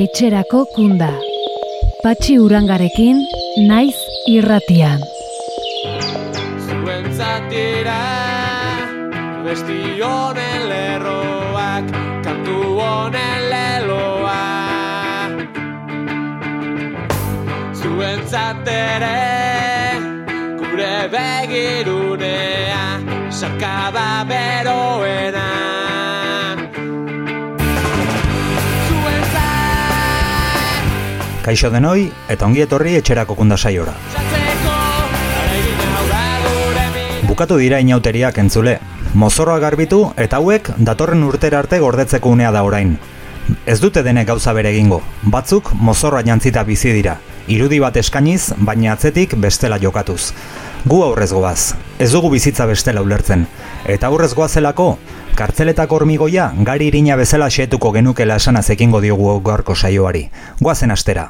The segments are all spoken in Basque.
etxerako kunda. Patxi urangarekin, naiz irratian. Zuen zatira, besti honen lerroak, kantu honen leloa. Zuen zatere, gure begirunea, sarkada beroena. Kaixo denoi eta ongi etorri etxerako kunda saiora. Bukatu dira inauteriak entzule. Mozorroa garbitu eta hauek datorren urtera arte gordetzeko unea da orain. Ez dute denek gauza bere egingo. Batzuk mozorroa jantzita bizi dira. Irudi bat eskainiz, baina atzetik bestela jokatuz. Gu aurrez goaz. Ez dugu bizitza bestela ulertzen. Eta aurrez goazelako, kartzeletako hormigoia gari irina bezala xetuko genukela esanaz ekingo diogu gaurko saioari. Goazen astera.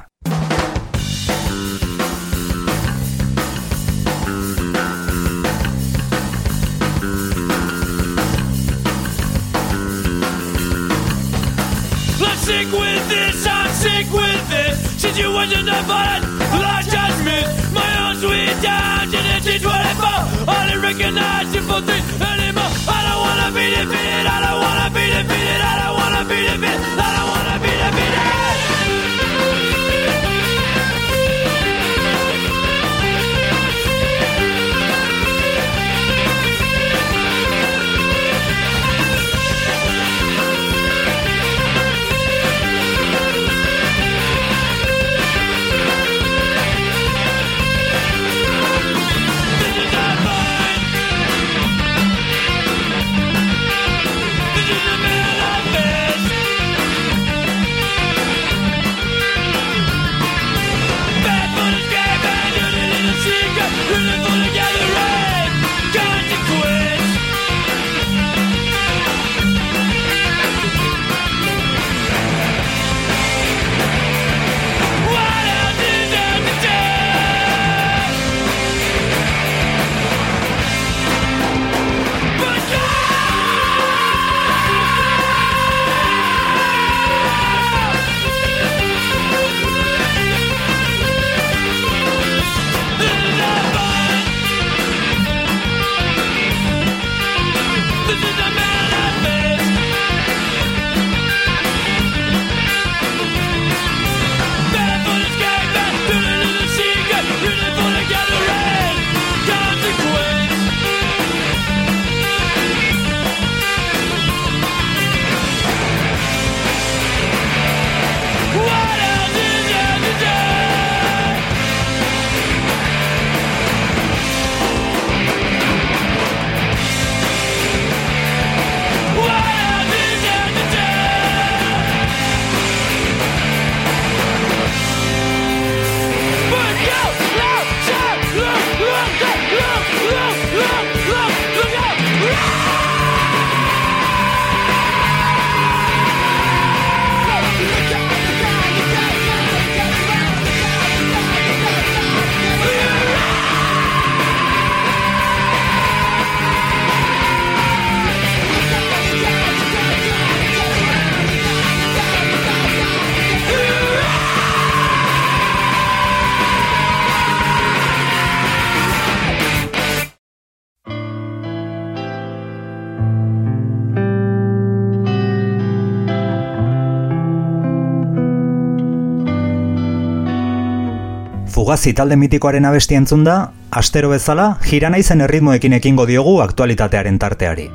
Fugazi talde mitikoaren abesti entzun da, astero bezala, jira naizen erritmoekin ekingo diogu aktualitatearen tarteari.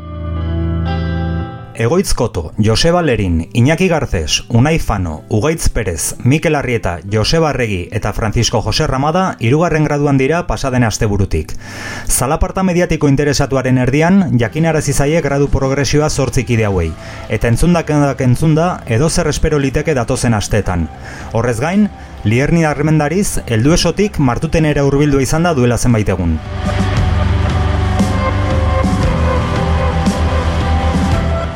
Egoitz Koto, Joseba Lerin, Iñaki Garces, Unai Fano, Ugaitz Perez, Mikel Arrieta, Joseba Arregi eta Francisco Jose Ramada hirugarren graduan dira pasaden asteburutik. Zalaparta mediatiko interesatuaren erdian, jakinarazi zaie gradu progresioa zortzikide hauei, eta entzundak entzunda edo zer espero liteke datozen asteetan. Horrez gain, Lierni armendariz, heldu esotik martuten ere hurbildu izan da duela zenbait egun.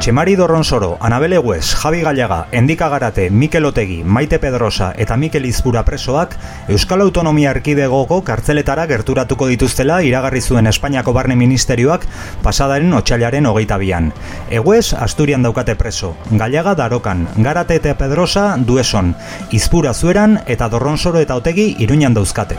Txemari Dorronsoro, Anabel Egues, Javi Gallaga, Endika Garate, Mikel Otegi, Maite Pedrosa eta Mikel Izpura presoak Euskal Autonomia Erkidegoko kartzeletara gerturatuko dituztela iragarri zuen Espainiako Barne Ministerioak pasadaren otxailaren hogeita bian. Egues, Asturian daukate preso, Gallaga Darokan, Garate eta Pedrosa Dueson, Izpura Zueran eta Dorronsoro eta Otegi Iruñan dauzkate.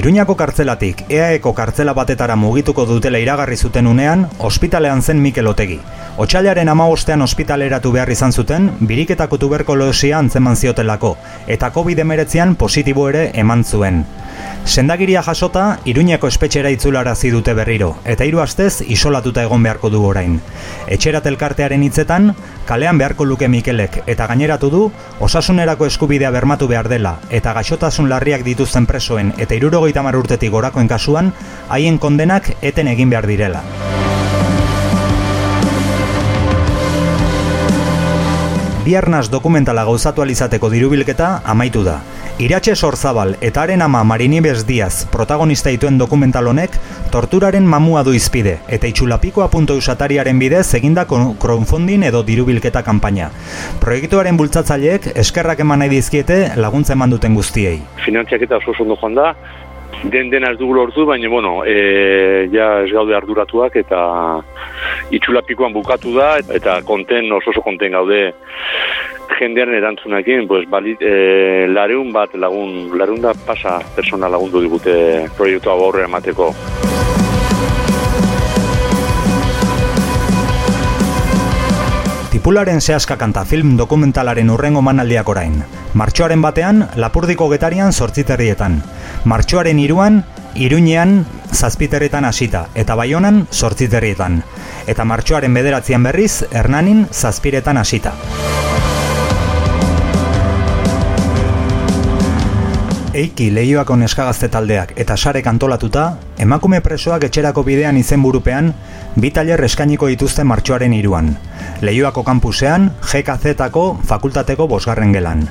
Iruñako kartzelatik EAEko kartzela batetara mugituko dutela iragarri zuten unean, ospitalean zen Mikel Otegi. Otsailaren amabostean ospitaleratu behar izan zuten, biriketako tuberkolosia antzeman ziotelako, eta COVID-19 positibo ere eman zuen. Sendagiria jasota, Iruñako espetxera itzularazi dute berriro, eta hiru astez isolatuta egon beharko du orain. Etxerat elkartearen hitzetan, kalean beharko luke Mikelek, eta gaineratu du, osasunerako eskubidea bermatu behar dela, eta gaixotasun larriak dituzten presoen eta irurogeita urtetik gorakoen kasuan, haien kondenak eten egin behar direla. Biarnaz dokumentala gauzatu alizateko dirubilketa amaitu da. Iratxe Sorzabal eta haren ama Marinibes Diaz protagonista dituen dokumental honek torturaren mamua du izpide eta itxulapikoa.eusatariaren bidez eginda crowdfunding edo dirubilketa kanpaina. Proiektuaren bultzatzaileek eskerrak eman nahi dizkiete laguntza eman duten guztiei. Finantziak eta oso joan da, den den ez dugu lortu, baina, bueno, e, ja ez gaude arduratuak eta itxulapikoan bukatu da, eta konten, oso oso konten gaude jendearen erantzunakin, pues, balit, e, lareun bat lagun, lareun da pasa persona lagundu digute proiektua aurrera emateko. Tipularen zehazka kanta film dokumentalaren urrengo manaldiak orain. Martxoaren batean, Lapurdiko getarian sortziterrietan. Martxoaren iruan, Iruñean zazpiterrietan hasita eta Baionan sortziterrietan. Eta martxoaren bederatzean berriz, Hernanin zazpiretan hasita. Eiki lehioako neskagazte taldeak eta sare kantolatuta, emakume presoak etxerako bidean izenburupean, bi taller eskainiko dituzte martxoaren iruan. Lehioako kampusean, GKZ-ako fakultateko bosgarren gelan.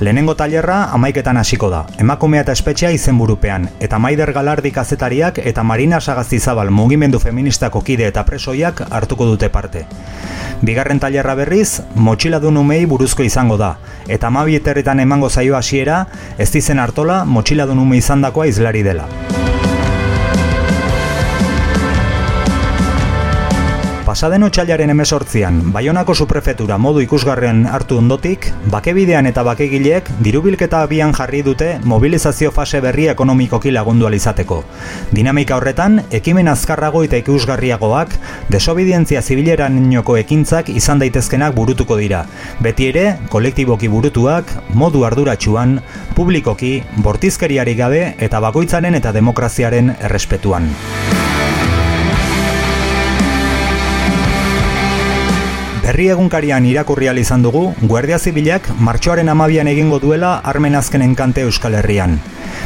Lehenengo tailerra amaiketan hasiko da, emakumea eta espetxea izenburupean, eta Maider Galardi kazetariak eta Marina Sagaztizabal mugimendu feministako kide eta presoiak hartuko dute parte. Bigarren tailerra berriz, motxiladun umei buruzko izango da, eta mabieterretan emango zaio hasiera, ez dizen hartola motxiladun ume izandakoa izlari dela. Pasaden otxailaren emesortzian, Baionako suprefetura modu ikusgarren hartu ondotik, bakebidean eta bakegileek dirubilketa abian jarri dute mobilizazio fase berri ekonomikoki lagundu alizateko. Dinamika horretan, ekimen azkarrago eta ikusgarriagoak, desobidientzia zibileran inoko ekintzak izan daitezkenak burutuko dira. Beti ere, kolektiboki burutuak, modu arduratsuan, publikoki, bortizkeriari gabe eta bakoitzaren eta demokraziaren errespetuan. Berri egunkarian irakurri izan dugu, Guardia Zibilak martxoaren amabian egingo duela armen azkenen kante Euskal Herrian.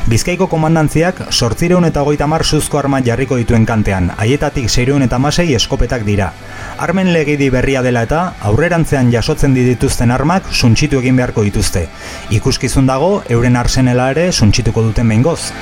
Bizkaiko komandantziak sortzireun eta goita mar suzko arma jarriko dituen kantean, haietatik seireun eta masei eskopetak dira. Armen legidi berria dela eta aurrerantzean jasotzen dituzten armak suntsitu egin beharko dituzte. Ikuskizun dago, euren arsenela ere suntsituko duten behingoz.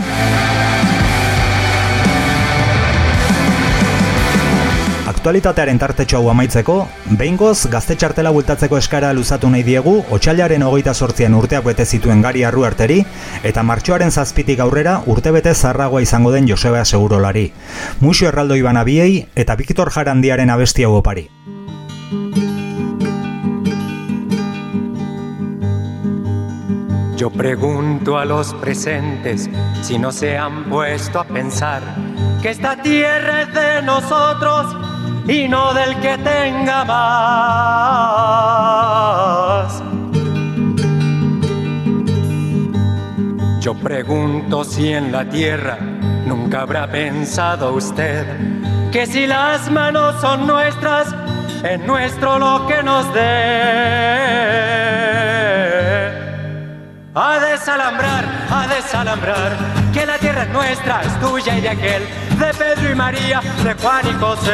Aktualitatearen tartetxo hau amaitzeko, behingoz gazte txartela bultatzeko eskara luzatu nahi diegu, otxailaren hogeita sortzien urteak bete zituen gari arru arteri, eta martxoaren zazpitik aurrera urtebete zarragoa izango den Joseba Segurolari. Muxo erraldo iban abiei eta Viktor Jarandiaren abesti hau opari. Yo pregunto a los presentes si no se han puesto a pensar que esta tierra es de nosotros y no del que tenga más. Yo pregunto si en la tierra nunca habrá pensado usted que si las manos son nuestras, es nuestro lo que nos dé. A desalambrar, a desalambrar, que la tierra es nuestra, es tuya y de aquel, de Pedro y María, de Juan y José.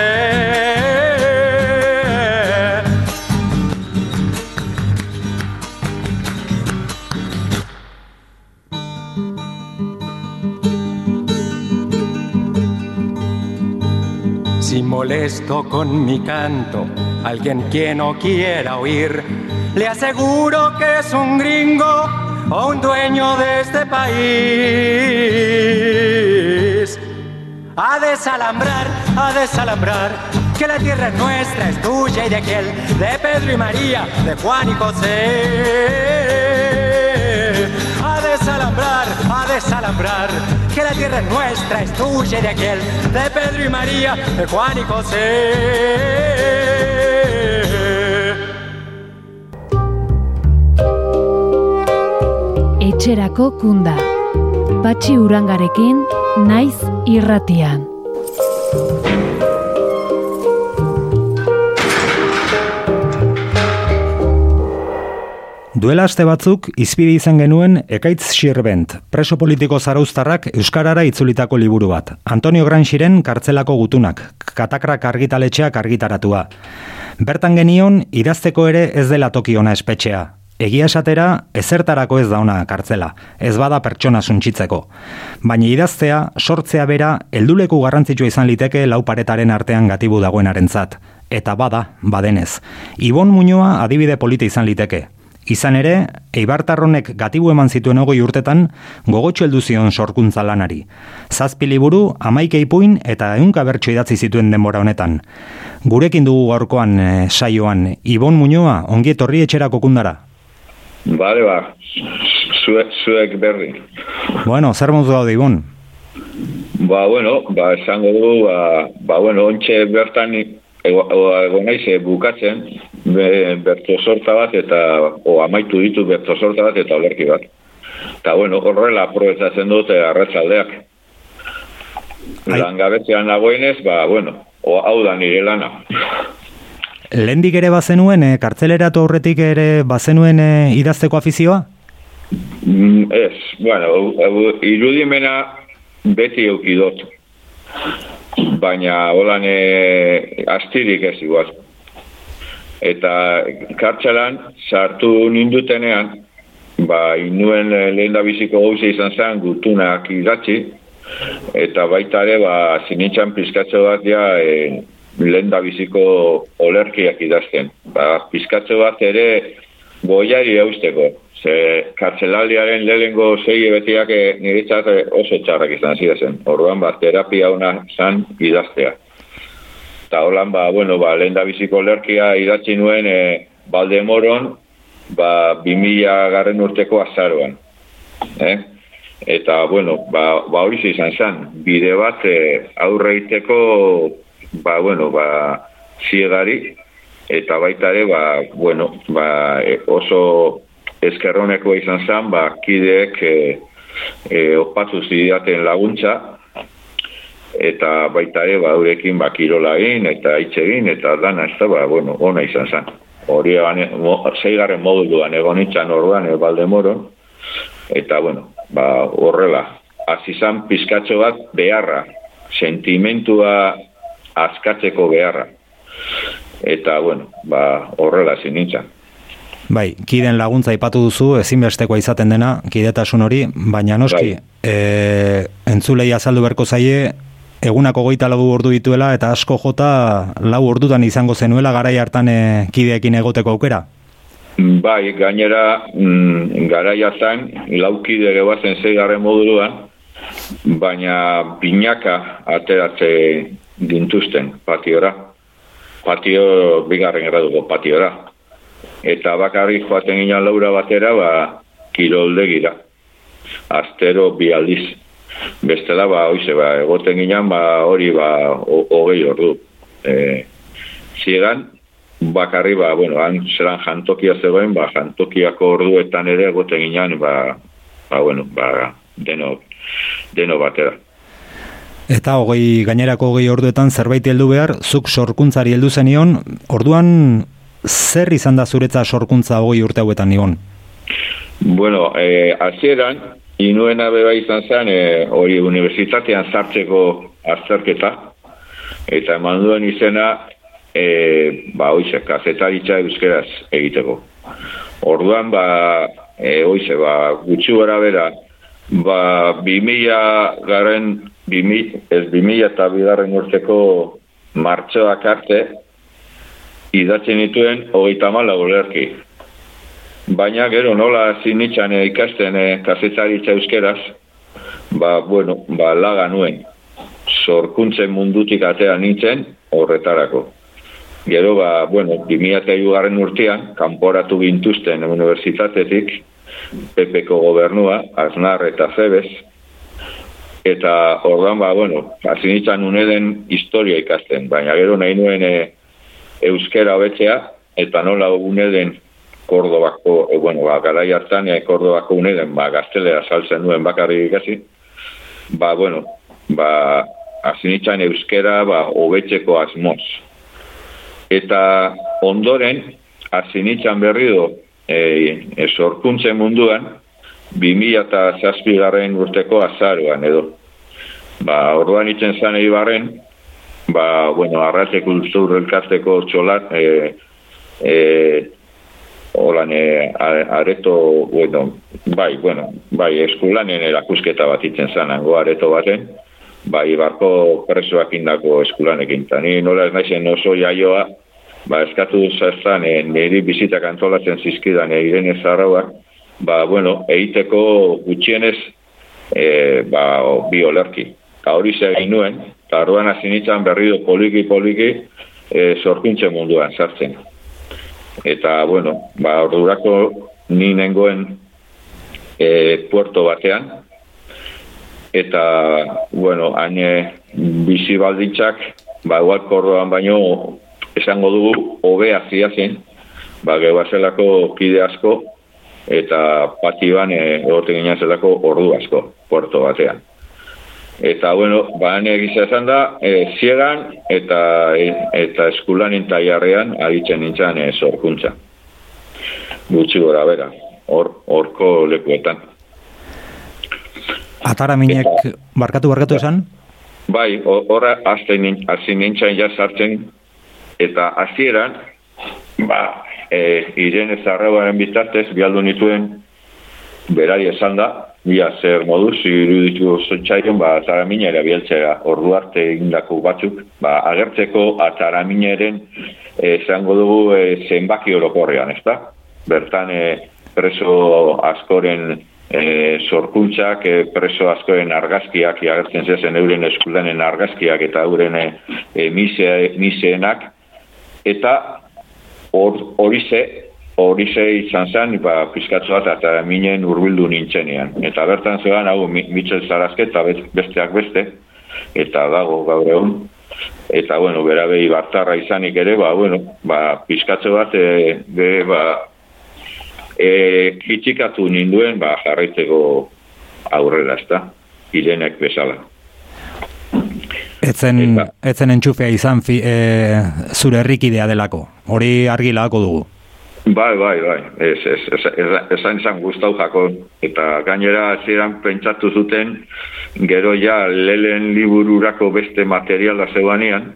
Si molesto con mi canto alguien que no quiera oír, le aseguro que es un gringo o un dueño de este país. A desalambrar, a desalambrar, que la tierra es nuestra, es tuya y de aquel, de Pedro y María, de Juan y José. A desalambrar, a desalambrar, que la tierra es nuestra, es tuya y de aquel, de Pedro y María, de Juan y José. Etxerako kunda. Patxi urangarekin, naiz irratian. Duela aste batzuk, izpide izan genuen Ekaitz Xirbent, preso politiko zarauztarrak Euskarara itzulitako liburu bat. Antonio Granxiren kartzelako gutunak, katakrak argitaletxeak argitaratua. Bertan genion, idazteko ere ez dela toki ona espetxea. Egia esatera, ezertarako ez da ona kartzela, ez bada pertsona suntxitzeko. Baina idaztea, sortzea bera, helduleku garrantzitsua izan liteke lau paretaren artean gatibu dagoenarentzat. Eta bada, badenez. Ibon Muñoa adibide polita izan liteke. Izan ere, Eibartarronek gatibu eman zituen ogoi urtetan, gogotxo heldu zion sorkuntza lanari. Zazpi liburu, amaike ipuin eta ehunka bertso idatzi zituen denbora honetan. Gurekin dugu gaurkoan eh, saioan, Ibon Muñoa, ongi etorri etxerako kundara. Bale, ba, zuek, zuek berri. Bueno, zer modu daude, Ibon? Ba, bueno, ba, esango du, ba, ba bueno, ontxe bertan ego, ego naiz eh, bukatzen, be, berto sorta bat eta, o amaitu ditu berto sorta bat eta olerki bat. Eta, bueno, horrela aprobetzatzen dute arratzaldeak. Ai. Langabetzean nagoenez, ba, bueno, o, hau da nire lana. Lehendik ere bazenuen, e, kartzeleratu aurretik ere bazenuen e, idazteko afizioa? Mm, ez, bueno, irudimena beti eukidot. Baina holan e, astirik ez igual. Eta kartxelan sartu nindutenean, ba, inuen lehen da biziko gauza izan zen gutunak idatzi, eta baita ere, ba, sinitxan pizkatxo bat ja, e, lehen da biziko olerkiak idazten. Ba, pizkatxo bat ere goiari eusteko. Ze kartzelaldiaren lehengo zei betiak e, niretzat e, oso txarrak izan zidazen. Orduan, ba, terapia ona zan idaztea. Eta holan, ba, bueno, ba, lehen da biziko lerkia idatzi nuen e, Baldemoron, ba, 2000 garren urteko azaroan. Eh? Eta, bueno, ba, ba hori izan zen, bide bat e, aurre egiteko, ba, bueno, ba, ziegari, eta baita ere, ba, bueno, ba, e, oso eskerroneko izan zen, ba, kideek e, e, opatu zidaten laguntza, eta baita ere, ba, eurekin, ba, kirola egin, eta hitz egin, eta dana ez da, ba, bueno, ona izan zen. Hori mo, zeigarren moduluan egon itxan orduan, e, Baldemoron, eta, bueno, ba, horrela, hasi zan pizkatxo bat beharra, sentimentua askatzeko beharra. Eta, bueno, ba, horrela hasi nintzen. Bai, kiden laguntza aipatu duzu, ezinbestekoa izaten dena, kidetasun hori, baina noski, Bai. e, entzulei azaldu berko zaie, egunako goita lau ordu dituela, eta asko jota lau ordutan izango zenuela garai hartan e, kideekin egoteko aukera. Bai, gainera, mm, garaia zen, laukide gebazen zeigarren moduluan, baina binaka ateratze gintuzten patiora. Patio, bigarren graduko patiora. Eta bakarrik joaten ginen laura batera, ba, kiroldegira. Astero bi aldiz. Bestela, ba, oize, ba, egoten ginen, ba, hori, ba, ho- hogei ordu. E, ziegan, bakarri, ba, bueno, han zelan jantokia zegoen, ba, jantokiako orduetan ere egoten ginen, ba, ba, bueno, ba, deno, deno batera. Eta hogei, gainerako hogei orduetan zerbait heldu behar, zuk sorkuntzari heldu zenion, orduan zer izan da zuretza sorkuntza hogei urte hauetan nion? Bueno, eh, hasieran inuena beba izan zen, eh, hori unibertsitatean sartzeko azterketa, eta eman duen izena, eh, ba, oize, kazetaritza euskeraz egiteko. Orduan, ba, eh, oize, ba, gutxi gara bera, ba, 2000 garen, 2000, ez 2000 eta bigarren urteko martxoak arte idatzen dituen hogeita mala olerki. Baina gero nola zinitzan eh, ikasten e, kazetaritza euskeraz, ba, bueno, ba, laga nuen. Zorkuntzen mundutik atea nintzen horretarako. Gero, ba, bueno, 2008 garren urtean, kanporatu gintuzten universitatetik, PPko gobernua, Aznar eta Zebez, eta ordan ba, bueno, azinitzan uneden historia ikasten, baina gero nahi nuen e, euskera hobetzea, eta nola uneden Kordobako, e, bueno, ba, garai hartan e, Kordobako uneden, ba, gaztelera saltzen duen bakarri ikasi, ba, bueno, ba, azinitzan euskera, ba, hobetzeko asmoz. Eta ondoren, azinitzan berri do, e, e, sorkuntzen munduan, 2000 eta zazpigarren urteko azaruan edo. Ba, orduan itzen zan barren, ba, bueno, arrate kultur elkarteko txolat, e, e, holan, e, areto, bueno, bai, bueno, bai, eskulanen erakusketa bat itzen zan, ango areto baten, bai, barko presoak indako eskulanekin. Ta ni nola ez naizen oso jaioa, ba, eskatu zaztan, e, niri bizitak antolatzen zizkidan, e, irene zarrauak, ba, bueno, egiteko gutxienez e, ba, bi olerki. Eta hori ze egin nuen, eta arruan azinitzen berri du poliki-poliki e, sorpintzen munduan sartzen. Eta, bueno, ba, ordurako ni nengoen e, puerto batean, eta, bueno, haine bizi baldintzak, ba, igual kordoan baino, esango dugu, hobea ziazen, ba, gebazelako kide asko, eta patiban egoten ginen zelako ordu asko, puerto batean. Eta, bueno, bahan egizia esan da, e, ziegan eta, e, eta eskulan intaiarrean aritzen nintzen e, zorkuntza. Gutxi gora bera, horko lekuetan. Atara minek, barkatu, barkatu esan? Bai, horra hasi nintzen ja sartzen, eta hasieran ba, e, irene zarrauaren bitartez, bialdu nituen, berari esan da, bia zer moduz, iruditu zontxaion, ba, ataraminera bieltzera, ordu arte egindako batzuk, ba, agertzeko ataramineren esango dugu e, zenbaki orokorrean, ez da? Bertan, e, preso askoren e, sorkuntzak, e, preso askoren argazkiak, agertzen zezen euren eskulanen argazkiak eta euren e, miseenak, eta horize, horize izan zen, ba, pizkatzu bat, eta minen urbildu nintzenean. Eta bertan zegoen, hau, mitxel zarazke, eta besteak beste, eta dago gaur egun. Eta, bueno, bera behi bartarra izanik ere, ba, bueno, ba, pizkatzu bat, e, be, ba, e, kitxikatu ninduen, ba, jarraitzeko aurrera, ezta, irenek bezala. Etzen, etzen entxufea izan fi, e, zure herrikidea delako, hori argi dugu. Bai, bai, bai, ez, ez, ez, ez izan guztau jako, eta gainera ziren pentsatu zuten, gero ja lelen libururako beste materiala zeuanian,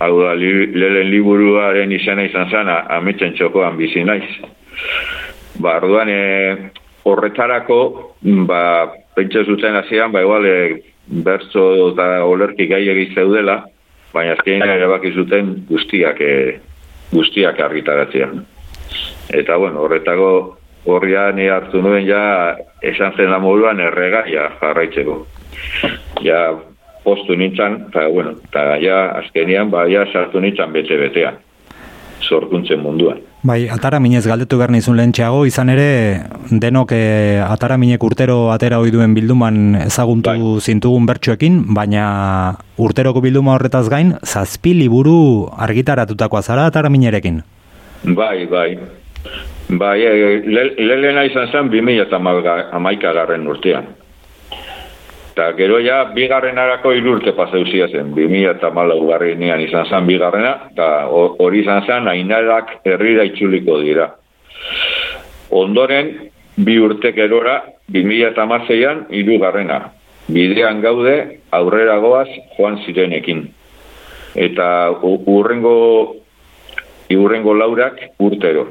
hau da, li, lelen liburuaren izena izan zana, ametzen txokoan bizi naiz. Ba, arduan, e, horretarako, ba, pentsatu zuten hasian, ba, igual, e, bertso eta olerki gai egiz zeudela, baina azkein erabaki zuten guztiak e, guztiak argitaratzea. Eta bueno, horretago horria ni hartu nuen ja esan zen da moduan erregaia jarraitzeko. Ja postu nintzen, eta bueno, eta ja azkenian ba, ja sartu nintzen bete-betean, sorkuntzen munduan. Bai, atara minez galdetu behar nizun lehentxeago, izan ere, denok e, atara minek urtero atera hoi duen bilduman ezaguntu bai. zintugun bertsuekin, baina urteroko bilduma horretaz gain, zazpi liburu argitaratutakoa zara atara minerekin? Bai, bai. Bai, e, le, izan zen 2000 eta amaika garren urtean. Eta gero ja, bigarren arako irurte paseuzia zen, 2000 eta malau nian izan zen bigarrena, eta hori izan zen, ainarak herrira itxuliko dira. Ondoren, bi urte gerora, 2000 eta mazeian, irugarrena. Bidean gaude, aurrera goaz, joan zirenekin. Eta urrengo, urrengo laurak urtero.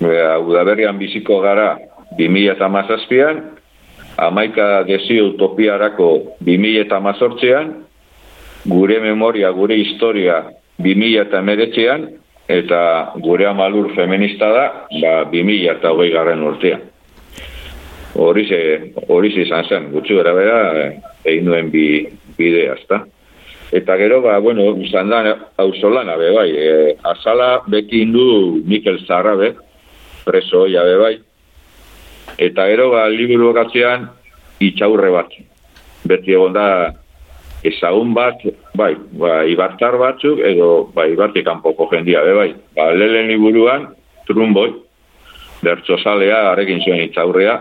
Udaberrian biziko gara, 2000 eta mazazpian, amaika desi utopiarako 2000 eta gure memoria, gure historia 2000 eta eta gure amalur feminista da, ba, 2000 eta hogei garren urtean. Horize, horize izan zen, gutxu gara bera, eh, egin duen bi, bidea, ezta. Eta gero, ba, bueno, izan da, hauzolana, be, bai, e, azala beki indu Mikel Zarrabe, preso hoia, be, bai. Eta gero, ba, liburu bakatzean, itxaurre bat. Beti egon da, ezagun bat, bai, ba, ibartar batzuk, edo, ba, ibartik kanpoko jendia, be, bai. Ba, lehen liburuan, trumboi, bertsozalea, arekin zuen itxaurrea,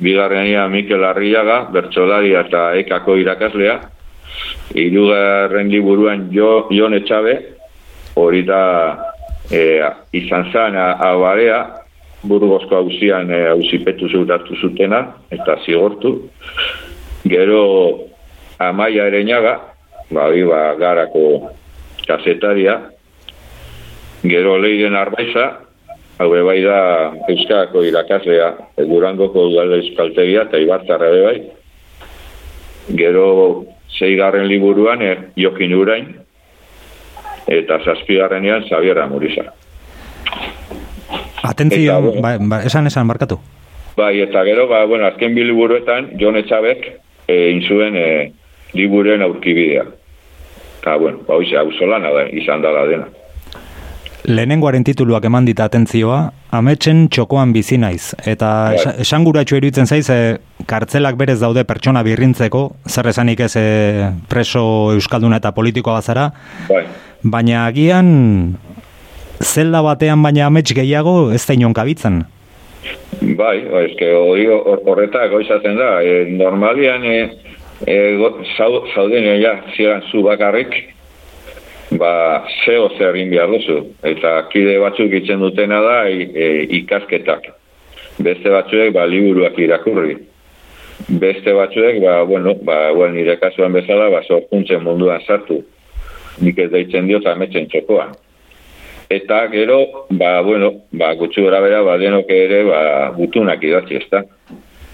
bigarrenia Mikel Arriaga, bertsolaria eta ekako irakaslea, hirugarren liburuan jo, Jon Etxabe, hori da e, izan zen abarea, burgozko hausian e, hausipetu zutatu zutena, eta zigortu. Gero Amaia Ereñaga, ba, ba, garako kasetaria, gero Leiden Arbaiza, hau bai da Euskadako irakaslea, Durangoko udal euskaltegia eta Ibartarra bai. Gero zeigarren liburuan e, Jokin Urain eta zazpigarrenean Xavier Amuriza. Atentzio, Eta, ba, ba, esan esan markatu. Bai, eta gero, ba, bueno, azken bi liburuetan, Jon Etxabek e, inzuen e, liburuen aurkibidea. Eta, bueno, ba, hoize, hau da, izan dala dena. Lehenengoaren tituluak eman dita atentzioa, ametsen txokoan bizi naiz. Eta Bai. esa- esanguratsu iruditzen zaiz, e, kartzelak berez daude pertsona birrintzeko, zer esanik ez e, preso euskalduna eta politikoa bazara, Bai, baina agian zelda batean baina amets gehiago ez da inon kabitzen. bai, ba, eske hori hor- horretak goizatzen da. E, normalian, e, e, zau, zauden ja, ziren zu bakarrik, ba, zeo zer egin behar duzu. Eta kide batzuk itzen dutena da i- e, ikasketak. Beste batzuek, ba, liburuak irakurri. Beste batzuek, ba, bueno, ba, bueno, nire kasuan bezala, ba, sorkuntzen munduan sartu. Nik ez deitzen diot ametzen txokoan. Eta gero, ba, bueno, ba, gutxu gara bera, ba, denok ere, ba, gutunak idatzi, ezta?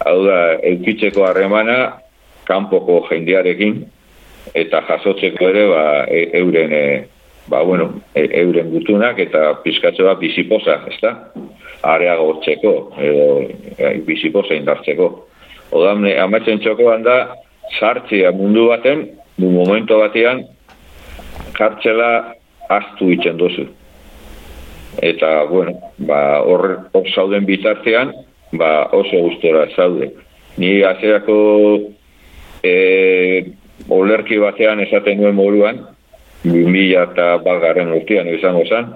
Hau da, eukitzeko harremana, kanpoko jendearekin, eta jasotzeko ere, ba, e, euren, e, ba, bueno, e, euren gutunak, eta pizkatze bat bizipoza, ezta? Areagortzeko, edo e, bizipoza indartzeko. Odan, amatzen txokoan da, sartzea mundu baten, du momento batean, kartzela astu itzen duzu eta bueno, ba, hor, hor zauden bitartean, ba, oso gustora zaude. Ni hasierako e, olerki batean esaten nuen moruan, 2000 eta balgarren urtean izango zen,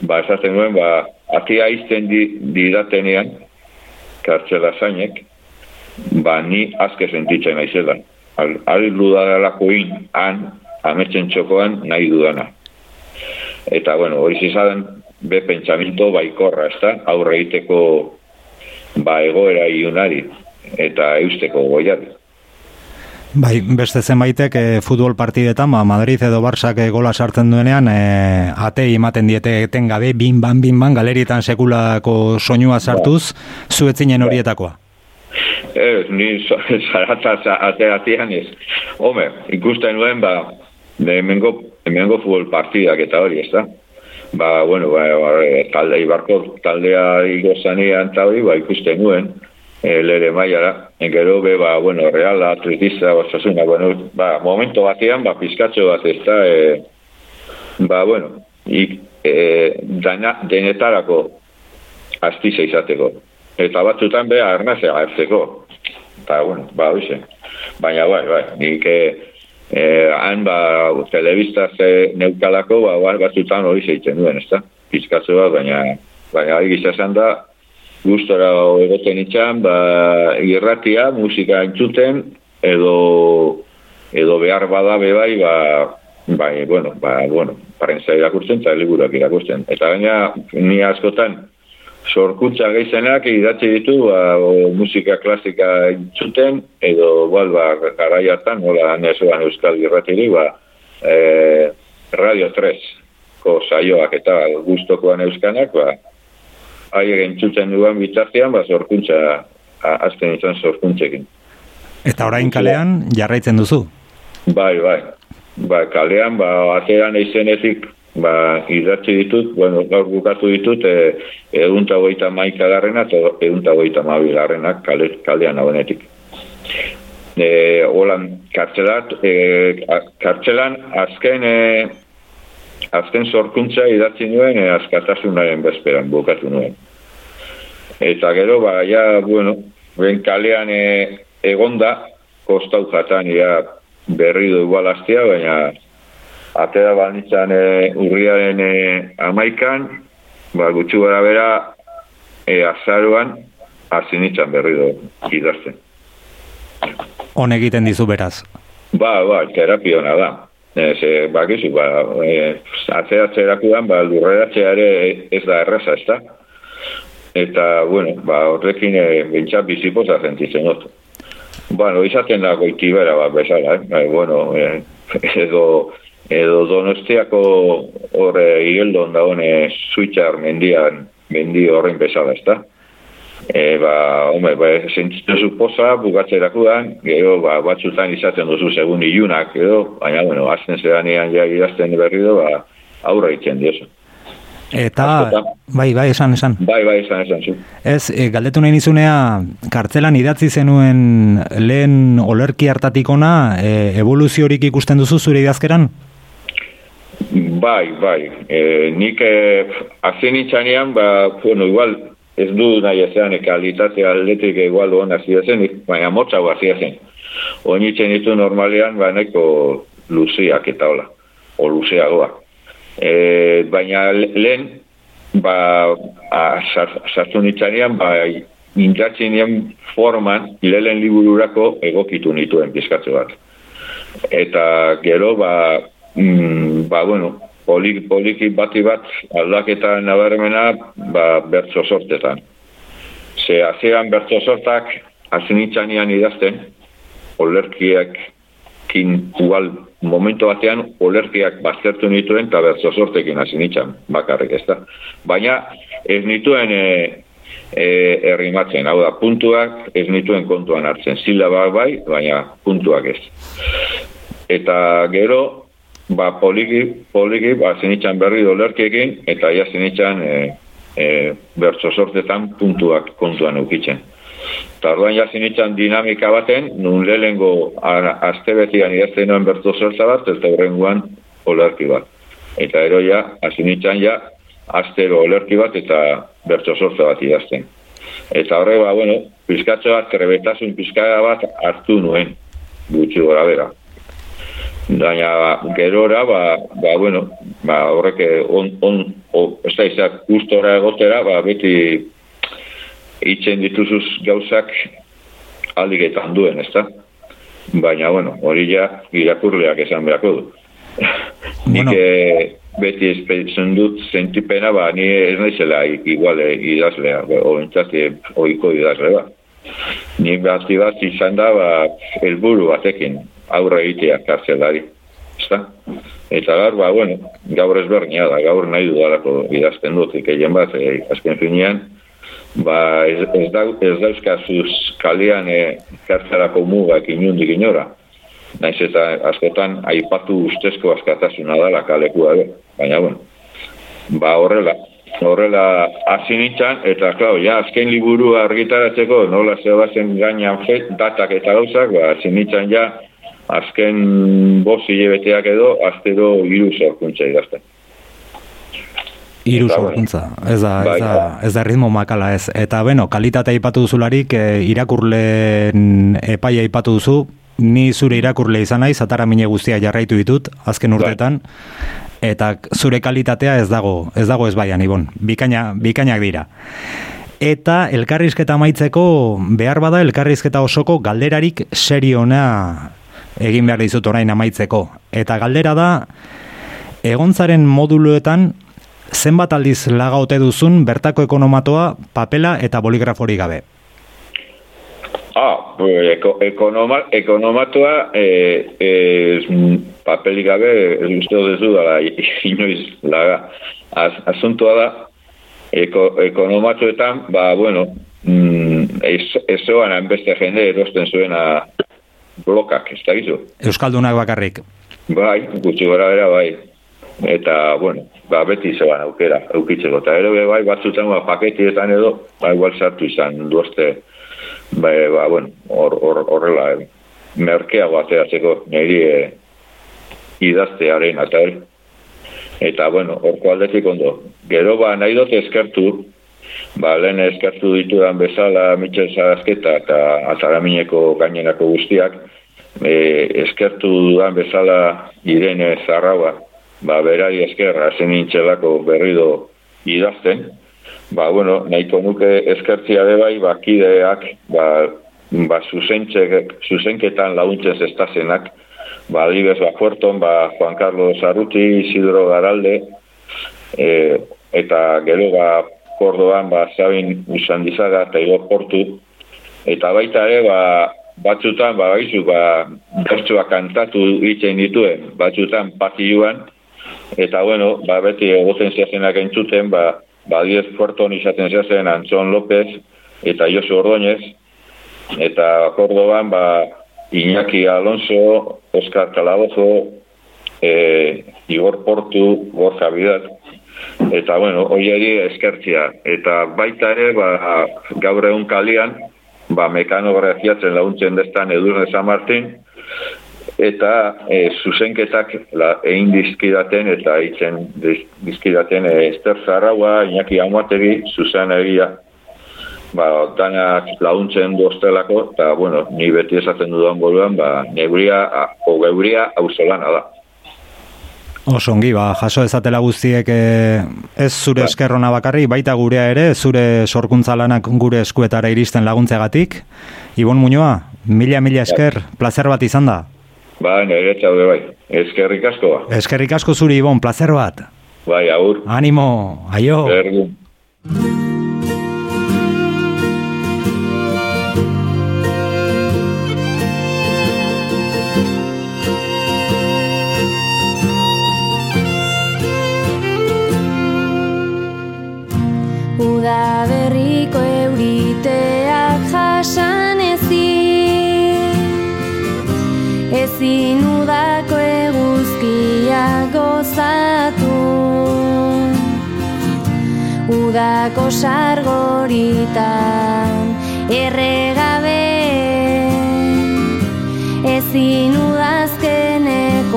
ba, esaten nuen, ba, atia izten di, didatenean, kartxela zainek, ba, ni azke sentitzen naizela. Al, al dudalako in, han, ametsen txokoan, nahi dudana. Eta, bueno, hori zizaden, be pentsamento baikorra, ezta? Aurre egiteko ba egoera iunari eta eusteko goiari. Bai, beste zenbaitek e, futbol partidetan, ba, Madrid edo Barsak e, gola sartzen duenean, e, ate ematen diete etengabe, bin ban, bin ban, galerietan sekulako soinua sartuz, zu etzinen horietakoa. Ez, ni so- zaratza ateatian ez. Home, ikusten nuen, ba, hemengo, hemengo futbol partidak eta hori, ezta? Ba, bueno, ba, ba, talde, ibarko taldea igozanean eta hori, ba, ikusten nuen, e, lere maiara, gero be, ba, bueno, reala, atletista, basasuna, bueno, ba, momento batean, ba, pizkatxo bat, ez da, e, ba, bueno, ik, e, dana, denetarako astiza izateko. Eta batzutan be, arnazea hartzeko. Eta, bueno, ba, hoxe. Baina, bai, bai, nik, e, eh, han, ba, telebistaz e, neukalako, ba, ba, batzutan hori zeitzen duen, ezta? Pizkatzo bat, baina, baina, hori gizazan da, gustora egoten itxan, ba, irratia, musika entzuten, edo, edo behar bada be bai, ba, bai, bueno, ba, bueno, parentza irakurtzen eta liburuak irakurtzen. Eta baina, ni askotan, sorkuntza geizenak idatzi ditu ba, o, musika klasika entzuten, edo, bal, ba, garai hartan, nola nesuan euskal irratiri, ba, e, Radio 3 ko saioak eta gustokoan euskanak, ba, haiek entzuten duan bitartean, ba, sorkuntza, a- azten izan sorkuntzekin. Eta orain kalean jarraitzen duzu. Bai, bai. ba, kalean, ba, atean eizenetik, ba, idatzi ditut, bueno, gaur bukatu ditut, e, egun eta goita maika garrena, eta egun eta goita mabi garrenak kale, kalean abenetik. E, holan, kartzelat, e, kartzelan azken, e, azken sorkuntza idatzi nuen, e, askatasunaren bezperan bukatu nuen. Eta gero, ba, ja, bueno, ben kalean e, egonda, kostau jatan, ja, berri du igualaztia, baina atera banitzan e, urriaren e, amaikan, ba, gutxu gara bera, e, azaruan, hasi nintzen berri du idazten. Hon egiten dizu beraz. Ba, ba, terapia hona da. Ez, e, bakizu, ba, e, atzeratzerakudan, ba, lurreratzea ere ez da erraza, ez da? Eta, bueno, ba, horrekin e, bintxat bizipoza sentitzen dut. Bueno, izaten da goitibera, ba, bezala, eh? Ba, bueno, e, edo, edo donostiako horre igeldon da hone zuitxar mendian, mendi horrein bezala, ez da? E, ba, home, ba, sentitzen zu poza, bukatzerakudan, gero, ba, batzutan izaten duzu segun ilunak, edo, baina, bueno, azten zeranean ja idazten berri do, ba, aurra itzen diozu. Eta, Askotan. bai, bai, esan, esan. Bai, bai, esan, esan, zu. Ez, e, galdetu nahi nizunea, kartzelan idatzi zenuen lehen olerki hartatik ona, e, evoluziorik ikusten duzu zure idazkeran? Bai, bai. E, nik e, azien itxanean, ba, bueno, igual, ez du nahi ezean, e, kalitate aldetik igual hon hasi zen, baina motxago hasi zen. Oin itxen ditu normalean, ba, neko luziak eta hola, o luzeagoa. E, baina le- lehen, ba, sartu nitzanean, ba, intratzen nien forman, lehen libururako egokitu nituen pizkatze bat. Eta gero, ba, mm, ba bueno, poliki, poliki bati bat aldaketa nabarmena, ba, bertso sortetan. Ze, azean bertso sortak, azinitzanean idazten, olerkiak kin, igual, momentu batean, olerkiak baztertu nituen, eta bertso sortekin azinitzan, bakarrik ez da. Baina, ez nituen e, e, errimatzen, hau da, puntuak ez nituen kontuan hartzen, silabak bai, baina puntuak ez. Eta gero, ba, poliki, poliki, ba, zinitzan berri dolerkiekin, eta ja zinitzan e, e, bertso sortetan puntuak kontuan eukitzen. Eta orduan ja zinitzan dinamika baten, nun lehengo astebetian idazten noen bertso sortza bat, eta horrenguan olerki bat. Eta ero ja, azinitzan ja, astero olerki bat eta bertso sortza bat idazten. Eta horre, ba, bueno, pizkatxo bat, trebetasun pizkaga bat hartu nuen, gutxi gora bera. Baina gerora, ba, ba, bueno, ba, horrek on, on, o, ez da izak gustora egotera, ba, beti itzen dituzuz gauzak aldiketan duen, ez da? Baina, bueno, hori ja irakurleak esan beharko du. Nik Bueno. eh, beti espetzen dut sentipena, ba, ni ez naizela i- igual eh, idazlea, o entzati oiko idazle ba. Ni bat izan da, ba, helburu batekin aurre egitea kartzelari. Ezta? Eta gaur, ba, bueno, gaur ezberdina da, gaur nahi dudalako idazten dut, ikeien bat, e, azken finean, ba, ez, ez, da, ez dauzkazuz kalian e, kartzelako mugak inundik inora. Naiz eta askotan aipatu ustezko askatasuna dela kalekua be. Baina, bueno, ba horrela, horrela hasi nintzen, eta klar, ja, azken liburu argitaratzeko nola zebazen gainan fet, datak eta gauzak, ba, hasi nintzen ja, azken bost hilebeteak edo, astero hiru sorkuntza idazten. Hiru sorkuntza. Ez da, ez Bai, da, ez da ritmo makala ez. Eta beno, kalitatea aipatu duzularik, e, irakurleen epaia aipatu duzu, ni zure irakurle izan naiz, atara mine guztia jarraitu ditut, azken Bai. urteetan, eta zure kalitatea ez dago, ez dago ez baian, Ibon. Bikaina, bikainak dira. Eta elkarrizketa amaitzeko behar bada elkarrizketa osoko galderarik seriona egin behar dizut orain amaitzeko. Eta galdera da, egontzaren moduluetan zenbat aldiz lagaute duzun bertako ekonomatoa, papela eta boligraforik gabe. Ah, eko, ekonoma, ekonomatua e, e, papelik gabe ez uste dut ez dala inoiz laga. Az, asuntua da eko, ekonomatuetan, ba, bueno, mm, ez, ez zoan beste jende erosten zuena blokak, ez da gizu? Euskaldunak bakarrik. Bai, gutxi gora bera, bai. Eta, bueno, ba, beti zeban aukera, eukitzeko. Eta ere, bai, batzutan, ba, paketietan edo, ba, igual sartu izan duazte, ba, ba, bueno, hor- hor- horrela, eh, merkeago ateratzeko, niri eh, idaztearen, eta eh. Eta, bueno, horko aldetik ondo. Gero, ba, nahi dut eskertu, ba, lehen eskertu ditudan bezala Mitxel Zarazketa eta Ataramineko gainerako guztiak, e, eskertu dudan bezala Irene Zarraua, ba, berari eskerra zen nintzelako berrido idazten, ba, bueno, nahiko nuke eskertzia de bai, ba, kideak, ba, ba, zuzenketan laguntzen zestazenak, ba, adibes, ba, Puerton, ba, Juan Carlos Arruti, Isidro Garalde, e, eta gero, ba, Kordoan, ba, Sabin Usandizaga eta Igor Portu, eta baita ere, ba, batzutan, ba, baizu, ba, bertsoa kantatu egiten dituen, batzutan patioan, eta bueno, ba, beti egoten zehazenak entzuten, ba, ba, diez Puerton izaten zehazen Antzon López eta Josu Ordóñez, eta Kordoban, ba, Iñaki Alonso, Oscar Calabozo, e, Igor Portu, Borja Vidal, eta bueno, hoieri eskertzia. Eta baita ere, ba, gaur egun kalian, ba, mekanografiatzen laguntzen destan Edurne San Martin, eta e, zuzenketak la, egin dizkidaten eta eitzen dizkidaten e, Ester Zarraua, Iñaki Amuategi, Susan Egia, ba, danak laguntzen doztelako, eta, bueno, ni beti esaten dudan boluan, ba, neuria, a- o geuria auzolana da. Oso ongi, ba, jaso ezatela guztiek eh, ez zure Ba. eskerrona bakarri, baita gurea ere, zure sorkuntza lanak gure eskuetara iristen laguntzegatik. Ibon Muñoa, mila mila esker, placer bat izan da. Ba, nire txaude bai, eskerrik asko ba. Eskerrik asko zuri, Ibon, placer bat. Bai, agur, Animo, aio. berdin. Uda berriko euriteak jasan Ezin. Udako eguzkia gozatu. Udako sargoritan erregabe. Ezin udazkenek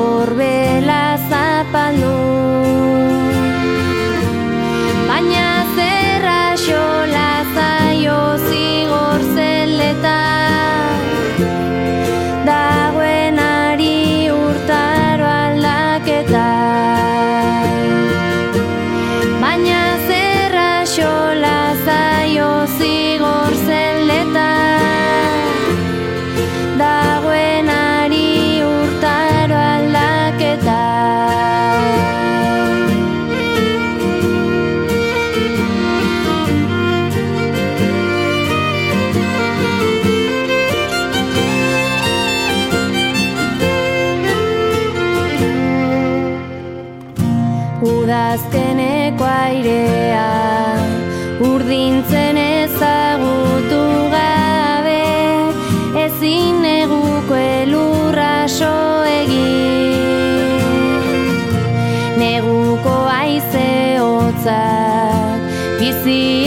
bizi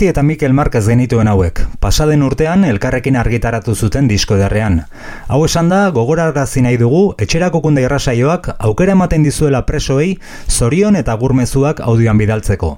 Esti eta Mikel Marquez genituen hauek, pasaden urtean elkarrekin argitaratu zuten disko ederrean. Hau esan da, gogorarazi nahi dugu, etxerako kunde irrasaioak aukera ematen dizuela presoei, zorion eta gurmezuak audioan bidaltzeko.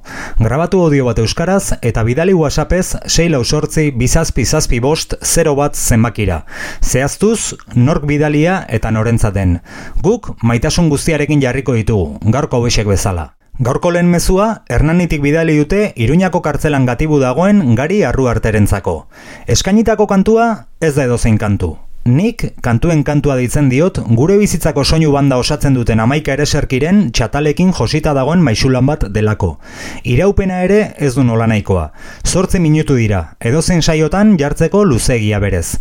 Grabatu audio bat euskaraz eta bidali whatsappez 6 lau sortzi bizazpi zazpi bost 0 bat zenbakira. Zehaztuz, nork bidalia eta norentzaten. Guk maitasun guztiarekin jarriko ditugu, gaurko hauexek bezala. Gaurko lehen mezua, Hernanitik bidali dute Iruñako kartzelan gatibu dagoen gari arru arterentzako. Eskainitako kantua ez da edozein kantu. Nik kantuen kantua deitzen diot gure bizitzako soinu banda osatzen duten amaika ereserkiren txatalekin josita dagoen maisulan bat delako. Iraupena ere ez du nola nahikoa. Zortzi minutu dira, edozein saiotan jartzeko luzegia berez.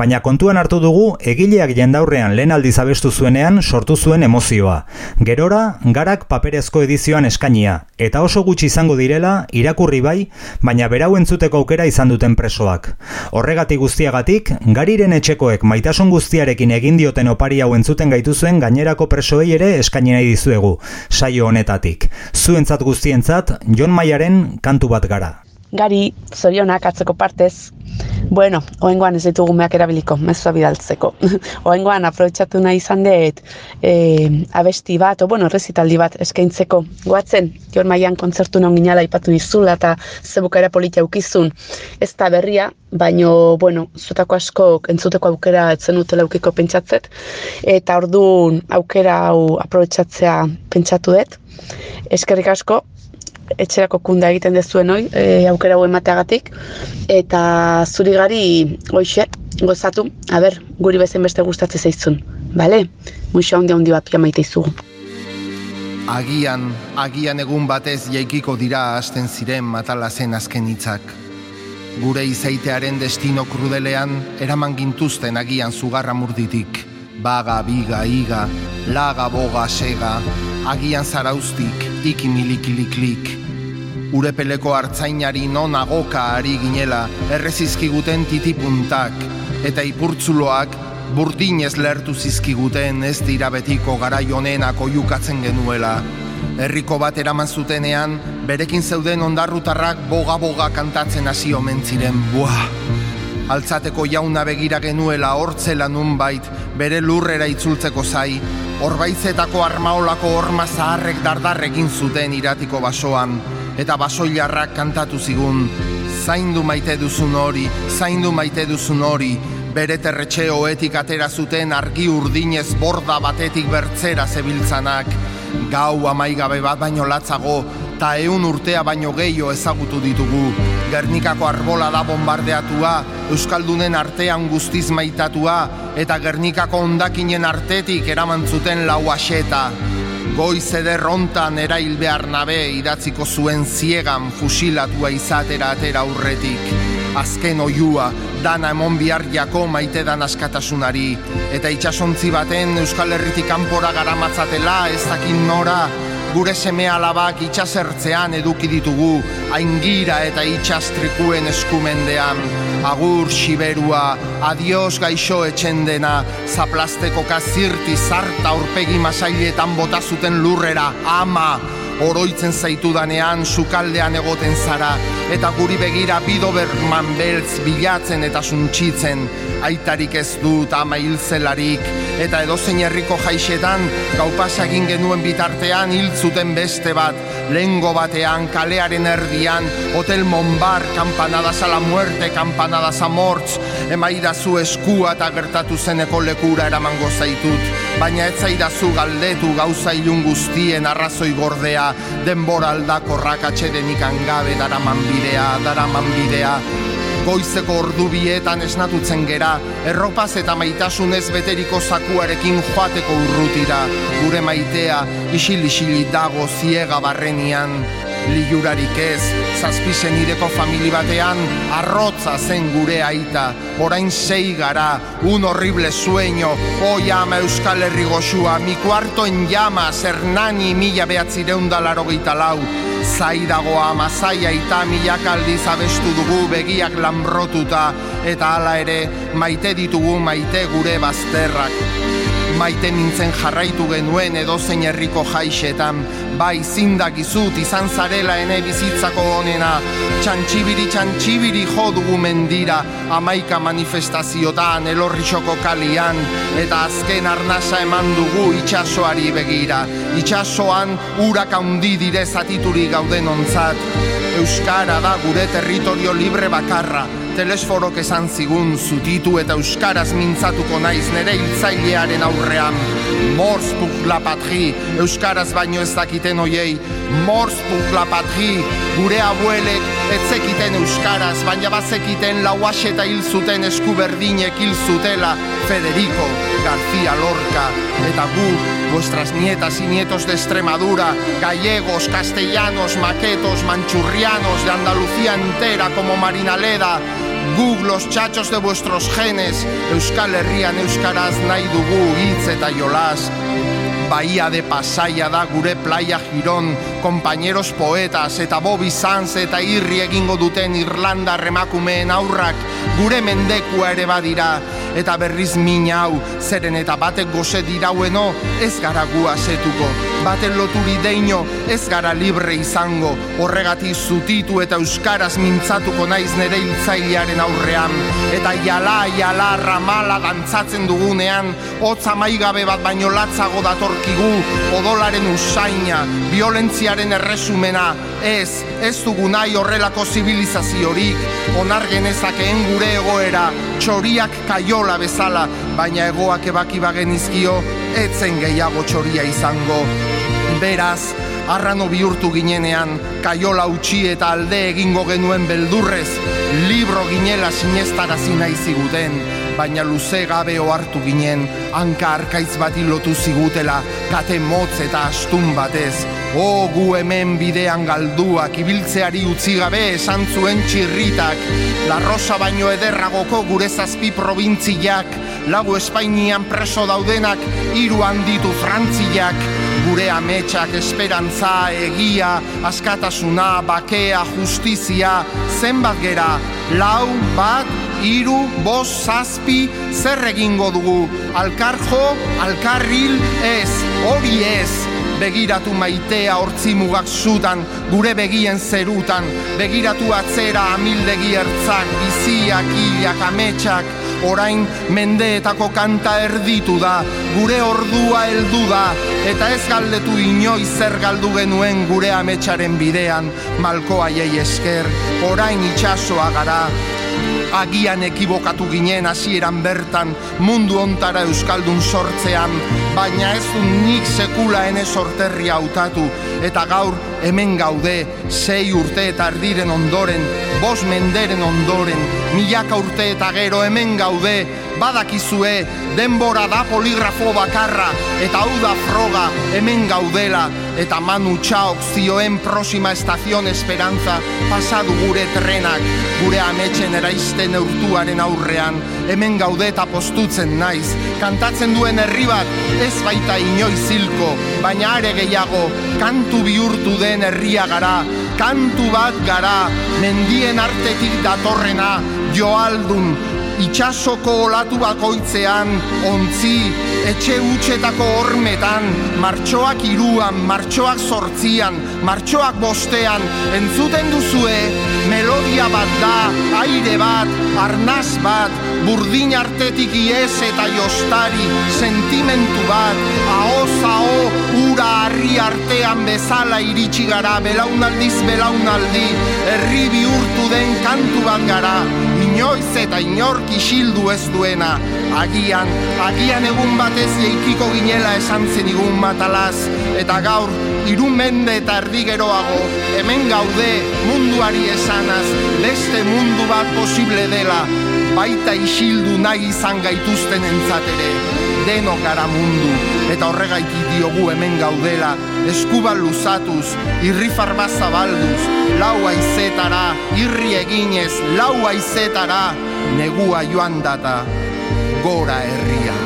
Baina kontuan hartu dugu egileak jendaurrean lehen aldiz abestu zuenean sortu zuen emozioa. Gerora, garak paperezko edizioan eskainia, eta oso gutxi izango direla irakurri bai, baina berau entzuteko aukera izan duten presoak. Horregatik guztiagatik, gariren etxekoek maitasun guztiarekin egin dioten opari hau entzuten gaituzuen gainerako presoei ere eskaini nahi dizuegu, saio honetatik. Zuentzat guztientzat, Jon Maiaren kantu bat gara. Gari, zorionak atzeko partez. Bueno, oengoan ez ditugu meak erabiliko, mezua bidaltzeko. oengoan aprobetsatu nahi izan dut e, abesti bat, o bueno, resitaldi bat eskaintzeko. Goatzen, Jon Maian kontzertu non ginala ipatu dizula eta zebukara politia ukizun. Ez da berria, baino, bueno, zutako asko entzuteko aukera etzen utela ukiko pentsatzet. Eta orduan aukera hau aprobetsatzea pentsatu dut. Eskerrik asko, etxerako kunda egiten dezuen hoi, e, aukera emateagatik, eta zuri gari, hoxe, gozatu, a ber, guri bezen beste gustatzen zaizun, bale? Muixo handi handi bat maite izugu. Agian, agian egun batez jaikiko dira hasten ziren matala zen azken hitzak. Gure izaitearen destino krudelean eraman gintuzten agian zugarra murditik. Baga, biga, iga, laga, boga, sega, agian zaraustik, ikimilikiliklik. Urepeleko hartzainari non agoka ari ginela errezizkiguten titipuntak, eta ipurtzuloak burdinez lertu zizkiguten ez dira betiko garai honenak oiukatzen genuela. Herriko bat eraman zutenean, berekin zeuden ondarrutarrak boga-boga kantatzen hasi omen ziren, buah! Altzateko jauna begira genuela hortzela nunbait, bere lurrera itzultzeko zai, Orbaitzetako armaolako horma zaharrek dardarrekin zuten iratiko basoan, eta basoilarrak kantatu zigun, zaindu maite duzun hori, zaindu maite duzun hori, bere terretxe hoetik atera zuten argi urdinez borda batetik bertzera zebiltzanak, gau amaigabe bat baino latzago, ta eun urtea baino gehiago ezagutu ditugu. Gernikako arbola da bombardeatua, Euskaldunen artean guztiz maitatua, eta Gernikako ondakinen artetik eraman zuten lau aseta. Goiz eder hontan erail behar nabe idatziko zuen ziegan fusilatua izatera atera aurretik. Azken oiua, dana emon bihar jako maite dan askatasunari. Eta itxasontzi baten Euskal Herritik kanpora garamatzatela ez dakin nora, gure seme alabak itxasertzean eduki ditugu, aingira eta itxastrikuen eskumendean. Agur siberua, adios gaixo etxendena, zaplasteko kazirti zarta urpegi masailetan bota zuten lurrera, ama, oroitzen zaitudanean sukaldean egoten zara, eta guri begira bidoberman beltz bilatzen eta suntxitzen, aitarik ez dut ama hilzelarik, eta edozein herriko jaixetan, gaupasa egin genuen bitartean hil beste bat, lengo batean, kalearen erdian, hotel Monbar, kampanadas a la muerte, kampanadas a mortz, emaidazu eskua eta gertatu zeneko lekura eramango zaitut, baina ez zaidazu galdetu gauza ilun guztien arrazoi gordea, denbora aldakorrak atxedenik angabe daraman bidea, daraman bidea, goizeko ordu bietan esnatutzen gera, erropaz eta maitasunez beteriko zakuarekin joateko urrutira, gure maitea, isil-isili dago ziega barrenian, Liurarik ez, zazpisen ireko famili batean, arrotza zen gure aita, orain sei gara, un horrible sueño, oi ama euskal herri goxua, mi kuarto en llamas, hernani mila behatzireunda laro lau, zai dago ama, zai aita milak aldiz abestu dugu begiak lanbrotuta, eta hala ere, maite ditugu maite gure bazterrak. Maite nintzen jarraitu genuen edozein herriko jaixetan. Bai zindakizut izan zarela ene bizitzako honena Txantxibiri txantxibiri jo dugu mendira Amaika manifestaziotan elorrixoko kalian. Eta azken arnasa eman dugu itxasoari begira. Itxasoan urak handi dire zatituri gauden ontzat. Euskara da gure territorio libre bakarra Telesforok esan zigun zutitu eta euskaraz mintzatuko naiz nere hiltzailearen aurrean. Morz la patri, euskaraz baino ez dakiten oiei. Morz la patri, gure abuelek etzekiten euskaraz, baina bazekiten lauaxe eta hil zuten eskuberdinek hil zutela Federico García Lorca. Eta gu, vuestras nietas y nietos de Extremadura, gallegos, castellanos, maquetos, manchurrianos, de Andalucía entera como Marina Leda, guk los txatxos de vuestros genes, Euskal Herrian Euskaraz nahi dugu hitz eta. Bahía de Pasaia da gure playa Giron, compañeros poetas eta Bobby Sanz eta irri egingo duten Irlanda remakumeen aurrak gure mendekua ere badira. Eta berriz min hau zeren eta batek goze diraueno ez gara gu asetuko baten loturi deino ez gara libre izango. Horregatik zutitu eta euskaraz mintzatuko naiz nere hiltzailearen aurrean. Eta jala jala ramala dantzatzen dugunean hotza maigabe bat baino latzago datorkigu odolaren usaina violentziaren erresumena. Ez, ez dugu nahi horrelako zibilizaziorik. Onar genezakeen gure egoera. Txoriak kaiola bezala baina egoak ebaki bagenizkio etzen gehiago txoria izango. Beraz arrano bihurtu ginenean kaiola utxi eta alde egingo genuen beldurrez. Libro ginela sinestarazi nahi ziguten baina luze gabe ohartu ginen hanka arkaiz bati lotu zigutela kate motz eta astun batez. O gu hemen bidean galduak ibiltzeari utzi gabe esan zuen txirritak. La Rosa baino ederragoko gure zazpi probintziak Lagu Espainian preso daudenak hiru handitu frantziak Gure ametsak esperantza, egia, askatasuna, bakea, justizia Zenbat gera, lau, bat, hiru, bost, zazpi, zer egingo dugu? Alkarjo, alkarril, ez, hori ez. Begiratu maitea hortzi mugak zutan, gure begien zerutan, begiratu atzera amildegi ertzak, biziak, hilak, ametsak, orain mendeetako kanta erditu da, gure ordua heldu da, eta ez galdetu inoiz zer galdu genuen gure ametsaren bidean, malko aiei esker, orain itxasoa gara, agian ekibokatu ginen hasieran bertan mundu ontara euskaldun sortzean, baina ez du nik sekula ene sorterria hautatu eta gaur hemen gaude sei urte eta erdiren ondoren, bos menderen ondoren, milaka urte eta gero hemen gaude, badakizue denbora da poligrafo bakarra eta hau da froga hemen gaudela eta manu txaok zioen prosima estazion esperantza pasadu gure trenak gure ametxen eraisten urtuaren aurrean hemen gaude eta postutzen naiz kantatzen duen herri bat ez baita inoiz hilko baina are gehiago kantu bihurtu den herria gara kantu bat gara mendien artetik datorrena joaldun itxasoko olatu bakoitzean, ontzi, etxe utxetako hormetan, martxoak iruan, martxoak sortzian, martxoak bostean, entzuten duzue, melodia bat da, aire bat, arnaz bat, burdin artetik iez eta jostari, sentimentu bat, ahoz aho, ura harri artean bezala iritsi gara, belaunaldiz belaunaldi, herri bihurtu den kantu bat gara, inoiz eta inork isildu ez duena. Agian, agian egun batez jeikiko ginela esan zenigun matalaz. Eta gaur irun mende eta erdi geroago hemen gaude munduari esanaz beste mundu bat posible dela. Baita isildu nahi izan gaituzten entzatere denok gara mundu eta horregaitik diogu hemen gaudela eskuba luzatuz, irri farba zabalduz, lau aizetara, irri eginez, lau aizetara, negua joan data, gora herria.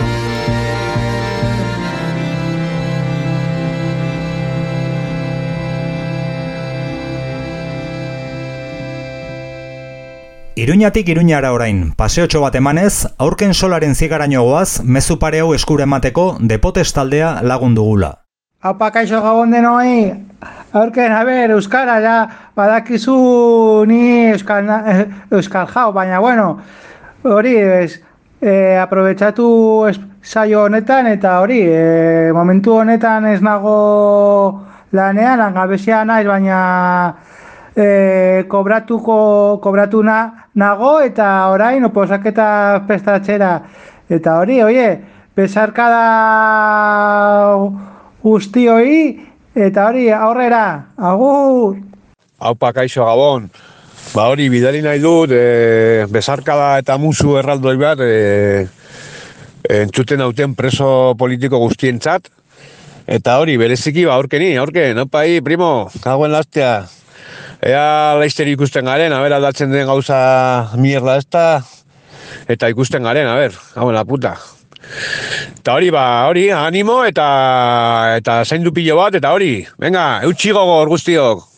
Iruñatik Iruñara orain, paseotxo bat emanez, aurken solaren zigaraino goaz, mezu pare hau eskure emateko depotes taldea lagun dugula. Haupa kaixo gabon denoi, aurken, a ber, Euskara, ja, badakizu ni Euskal, eh, Euskal jau, baina, bueno, hori, ez, e, aprobetsatu es, saio honetan, eta hori, e, momentu honetan ez nago lanean, langabezia naiz, baina e, kobratuko, kobratu na, nago, eta orain, oposaketa prestatzera, eta hori, oie, besarkada guztioi, eta hori, aurrera, agur! Haupa, kaixo gabon. Ba hori, bidali nahi dut, e, besarkada eta musu erraldoi bat, e, entzuten hauten preso politiko guztientzat. Eta hori, bereziki, ba, aurkeni, aurken, opai, primo, kagoen lastea. Ea laizter ikusten garen, a ber, aldatzen den gauza mierda ezta, eta ikusten garen, a ber, hauen la puta. Eta hori, ba, hori, animo eta eta zaindu pilo bat, eta hori, venga, eutxi gogor guztiok.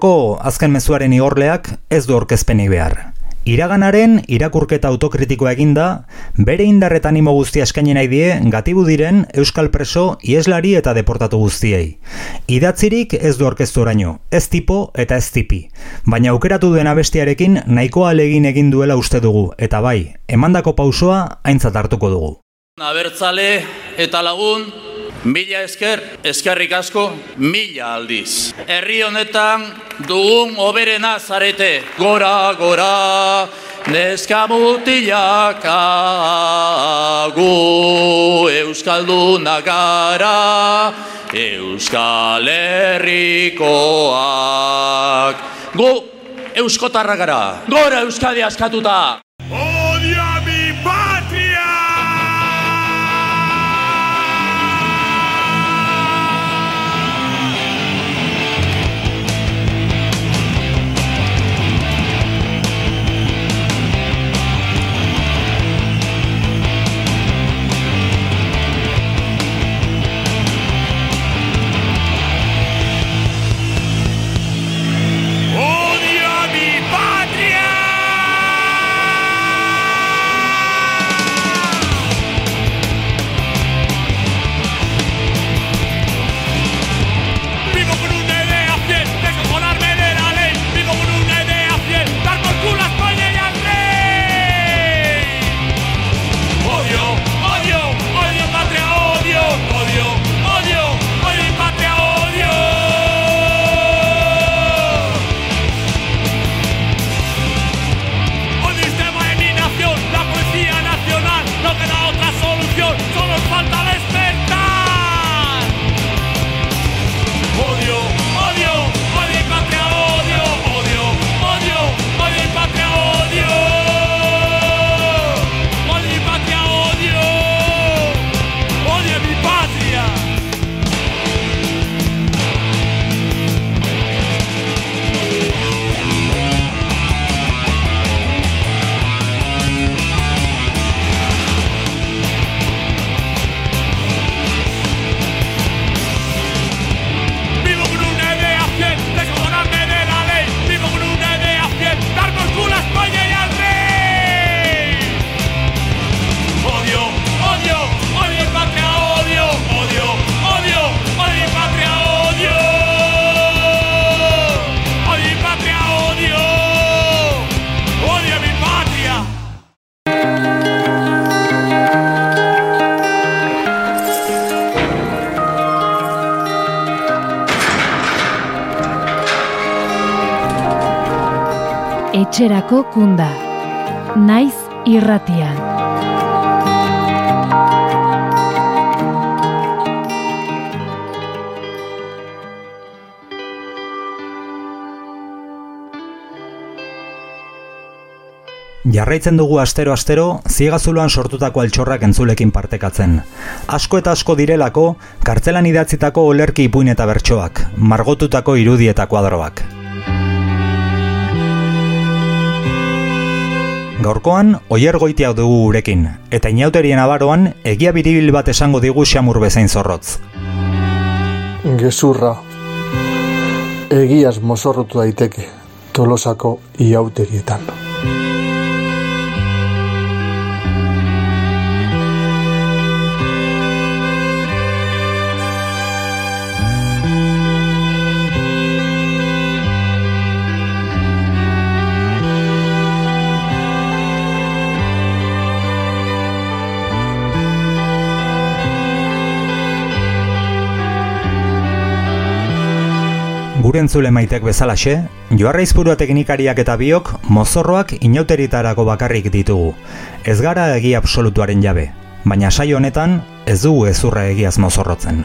Gaurko azken mezuaren igorleak ez du orkezpenik behar. Iraganaren irakurketa autokritikoa eginda, bere indar eta animo guztia eskaini nahi die gatibu diren euskal preso, ieslari eta deportatu guztiei. Idatzirik ez du orkestu oraino, ez tipo eta ez tipi. Baina aukeratu duen abestiarekin nahikoa alegin egin duela uste dugu, eta bai, emandako pausoa aintzat hartuko dugu. Abertzale eta lagun, mila esker, eskerrik asko, mila aldiz. Herri honetan dugun oberena zarete, gora, gora, neska mutilak agu, Euskaldunak gara, Euskal Herrikoak. Gu euskotarra gara. Gora Euskadi askatuta! Etxerako kunda. Naiz irratian. Jarraitzen dugu astero-astero, ziegazuloan sortutako altxorrak entzulekin partekatzen. Asko eta asko direlako, kartzelan idatzitako olerki ipuin eta bertsoak, margotutako irudi eta kuadroak. Gaurkoan, oier dugu gurekin, eta inauterien abaroan, egia biribil bat esango digu xamur bezain zorrotz. Gezurra. Egiaz mozorrotu daiteke tolosako iauterietan. Gure entzule maitek bezalaxe, joarraizpurua teknikariak eta biok mozorroak inauteritarako bakarrik ditugu. Ez gara egia absolutuaren jabe, baina saio honetan ez dugu ezurra egiaz mozorrotzen.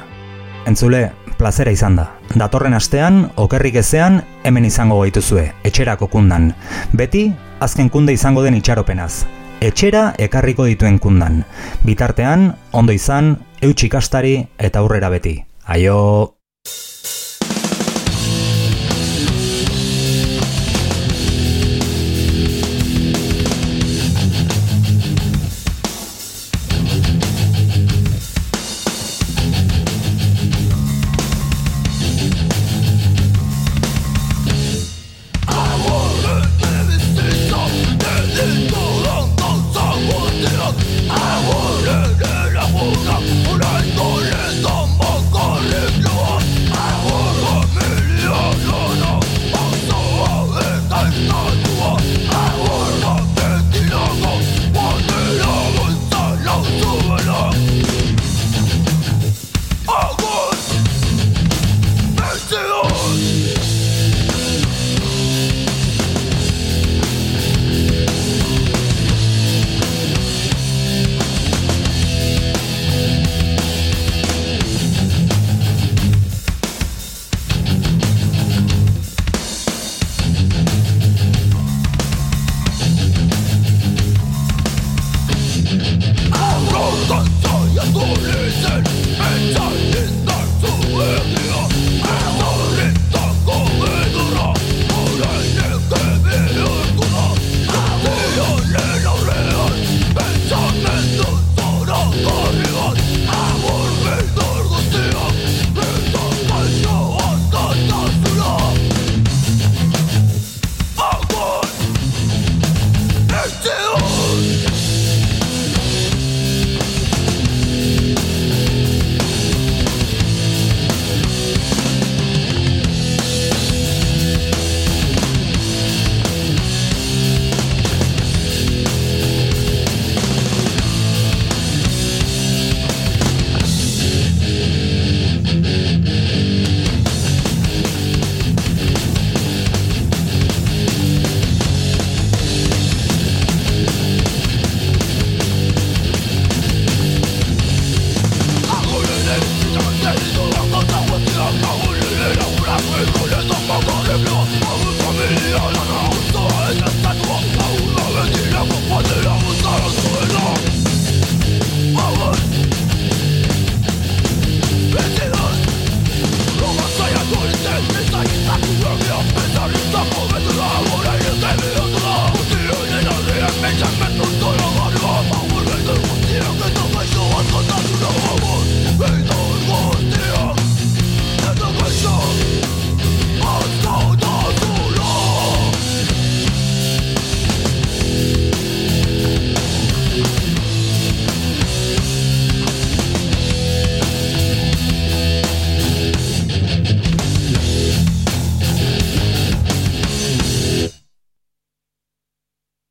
Entzule, plazera izan da. Datorren astean, okerrik ezean, hemen izango gaituzue, etxerako kundan. Beti, azken kunde izango den itxaropenaz. Etxera ekarriko dituen kundan. Bitartean, ondo izan, eutxikastari eta aurrera beti. Aio!